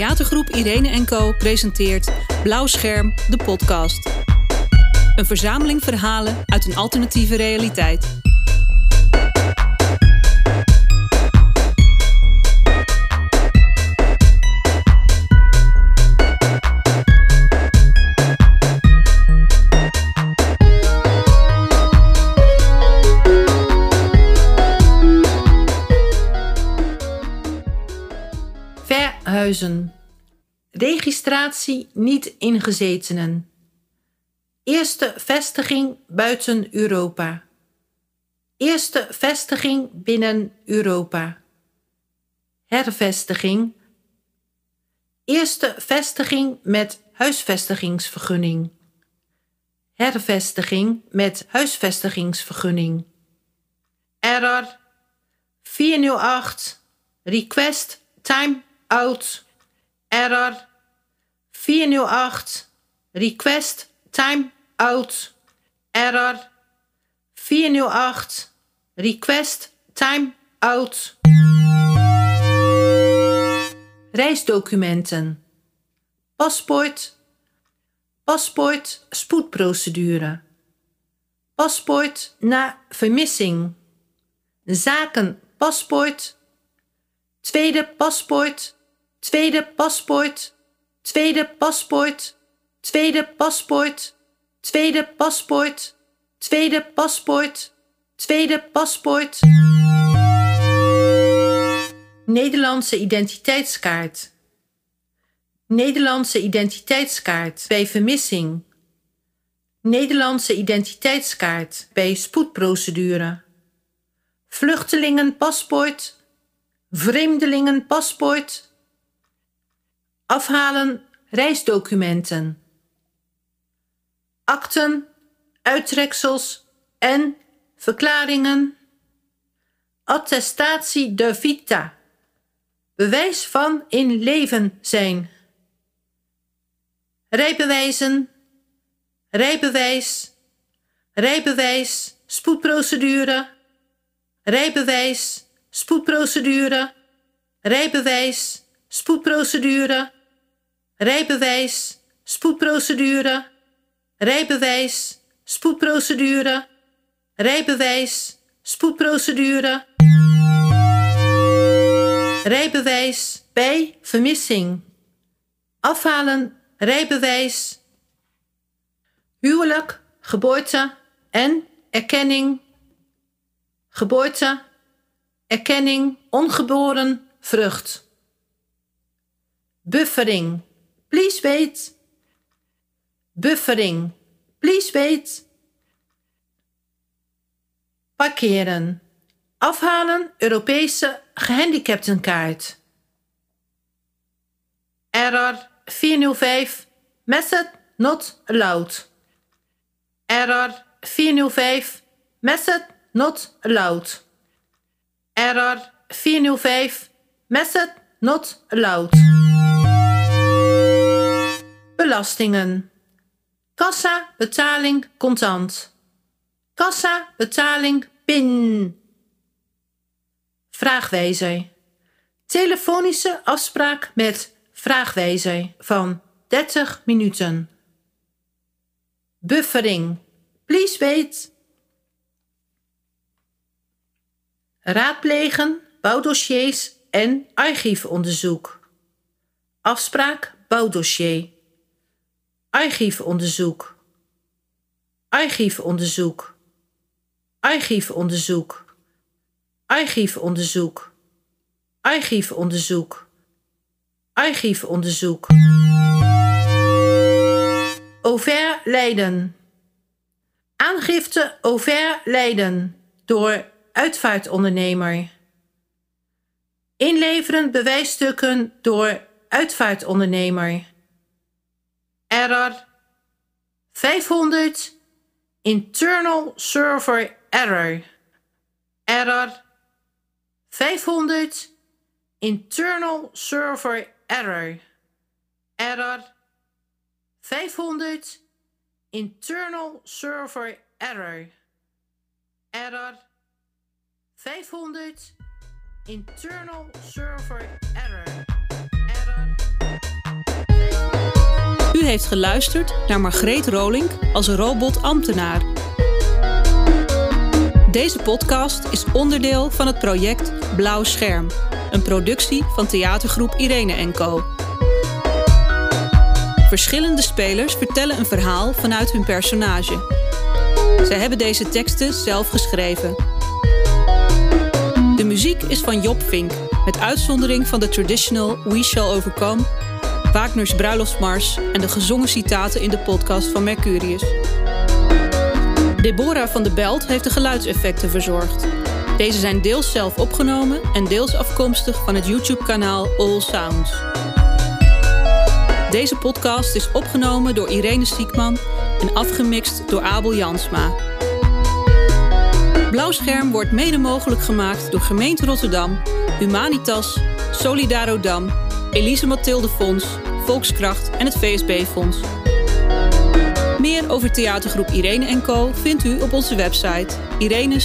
Intergroep Irene Co presenteert Blauw Scherm, de podcast. Een verzameling verhalen uit een alternatieve realiteit. Registratie niet ingezetenen. Eerste vestiging buiten Europa. Eerste vestiging binnen Europa. Hervestiging. Eerste vestiging met huisvestigingsvergunning. Hervestiging met huisvestigingsvergunning. Error 408 Request time out error. 408 request time out error. 408 request time out. Reisdocumenten. Paspoort. Paspoort spoedprocedure. Paspoort na vermissing. Zaken paspoort tweede paspoort tweede paspoort, tweede paspoort, tweede paspoort, tweede paspoort, tweede paspoort, tweede paspoort. Nederlandse identiteitskaart. Nederlandse identiteitskaart bij vermissing. Nederlandse identiteitskaart bij spoedprocedure. Vluchtelingenpaspoort. Vreemdelingenpaspoort afhalen reisdocumenten, akten, uittreksels en verklaringen, attestatie de vita, bewijs van in leven zijn, rijbewijzen, rijbewijs, rijbewijs, spoedprocedure, rijbewijs, spoedprocedure, rijbewijs, spoedprocedure, rijbewijs, spoedprocedure, rijbewijs, spoedprocedure, rijbewijs, spoedprocedure, rijbewijs bij vermissing, afhalen rijbewijs, huwelijk, geboorte en erkenning, geboorte, erkenning, ongeboren vrucht. Buffering. Please wait. Buffering. Please wait. Parkeren. Afhalen Europese gehandicaptenkaart. Error 405. Method not allowed. Error 405. Method not allowed. Error 405. Method not allowed. Belastingen. Kassa, betaling, contant. Kassa, betaling, PIN. Vraagwijzer. Telefonische afspraak met vraagwijzer van 30 minuten. Buffering. Please wait. Raadplegen, bouwdossiers en archiefonderzoek. Afspraak bouwdossier. Archiefonderzoek. Archiefonderzoek. Archiefonderzoek. Archiefonderzoek. Archiefonderzoek. Archiefonderzoek. Over Leiden. Aangifte over Leiden door uitvaartondernemer. Inleveren bewijsstukken door uitvaartondernemer error. 500 internal server error. Error. 500 internal server error. Error. 500 internal server error. Error. 500 internal server error Heeft geluisterd naar Margreet Rolink als robot-ambtenaar. Deze podcast is onderdeel van het project Blauw Scherm, een productie van theatergroep Irene Co. Verschillende spelers vertellen een verhaal vanuit hun personage. Zij hebben deze teksten zelf geschreven. De muziek is van Job Vink, met uitzondering van de traditional We Shall Overcome, Wagner's Bruiloftsmars en de gezongen citaten in de podcast van Mercurius. Deborah van de Belt heeft de geluidseffecten verzorgd. Deze zijn deels zelf opgenomen en deels afkomstig van het YouTube-kanaal All Sounds. Deze podcast is opgenomen door Irene Siekman en afgemixt door Abel Jansma. Blauwscherm wordt mede mogelijk gemaakt door Gemeente Rotterdam, Humanitas, Solidarodam, Elise Mathilde Fonds, Volkskracht en het VSB Fonds. Meer over theatergroep Irene Co vindt u op onze website irene-n-co.nl.